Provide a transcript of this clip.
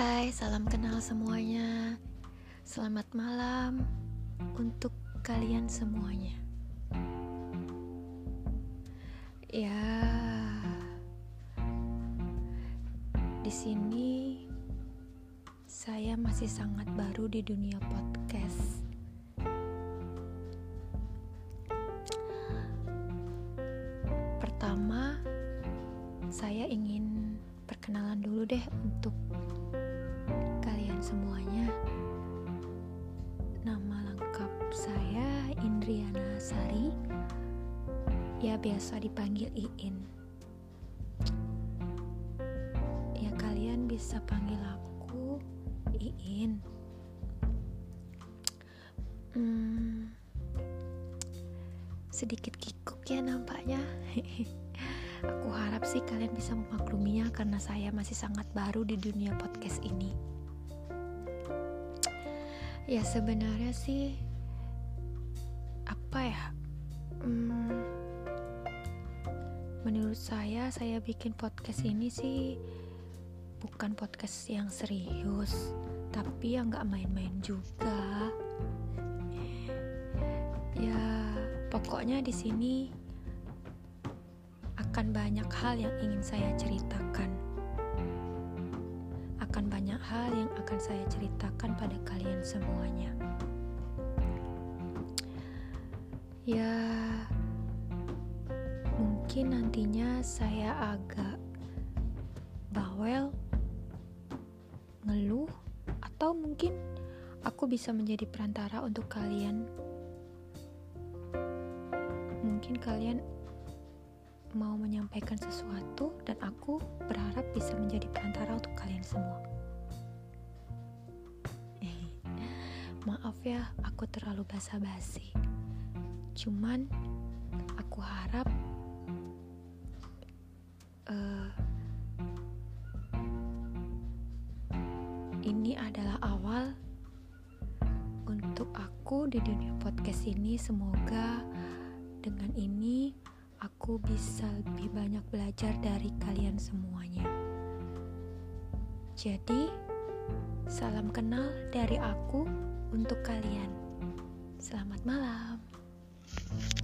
Hai, salam kenal semuanya. Selamat malam untuk kalian semuanya. Ya, di sini saya masih sangat baru di dunia podcast. Pertama, saya ingin perkenalan dulu deh untuk saya Indriana Sari. Ya biasa dipanggil Iin. Ya kalian bisa panggil aku Iin. Hmm, sedikit kikuk ya nampaknya. Aku harap sih kalian bisa memakluminya karena saya masih sangat baru di dunia podcast ini. Ya sebenarnya sih apa ya? Hmm, menurut saya saya bikin podcast ini sih bukan podcast yang serius, tapi yang nggak main-main juga. Ya pokoknya di sini akan banyak hal yang ingin saya ceritakan. Akan banyak hal yang akan saya ceritakan pada kalian semuanya. Ya, mungkin nantinya saya agak bawel, ngeluh, atau mungkin aku bisa menjadi perantara untuk kalian. Mungkin kalian mau menyampaikan sesuatu dan aku berharap bisa menjadi perantara untuk kalian semua. Maaf ya, aku terlalu basa-basi. Cuman aku harap uh, ini adalah awal untuk aku di dunia podcast ini. Semoga dengan ini aku bisa lebih banyak belajar dari kalian semuanya. Jadi, salam kenal dari aku untuk kalian. Selamat malam. Thank you.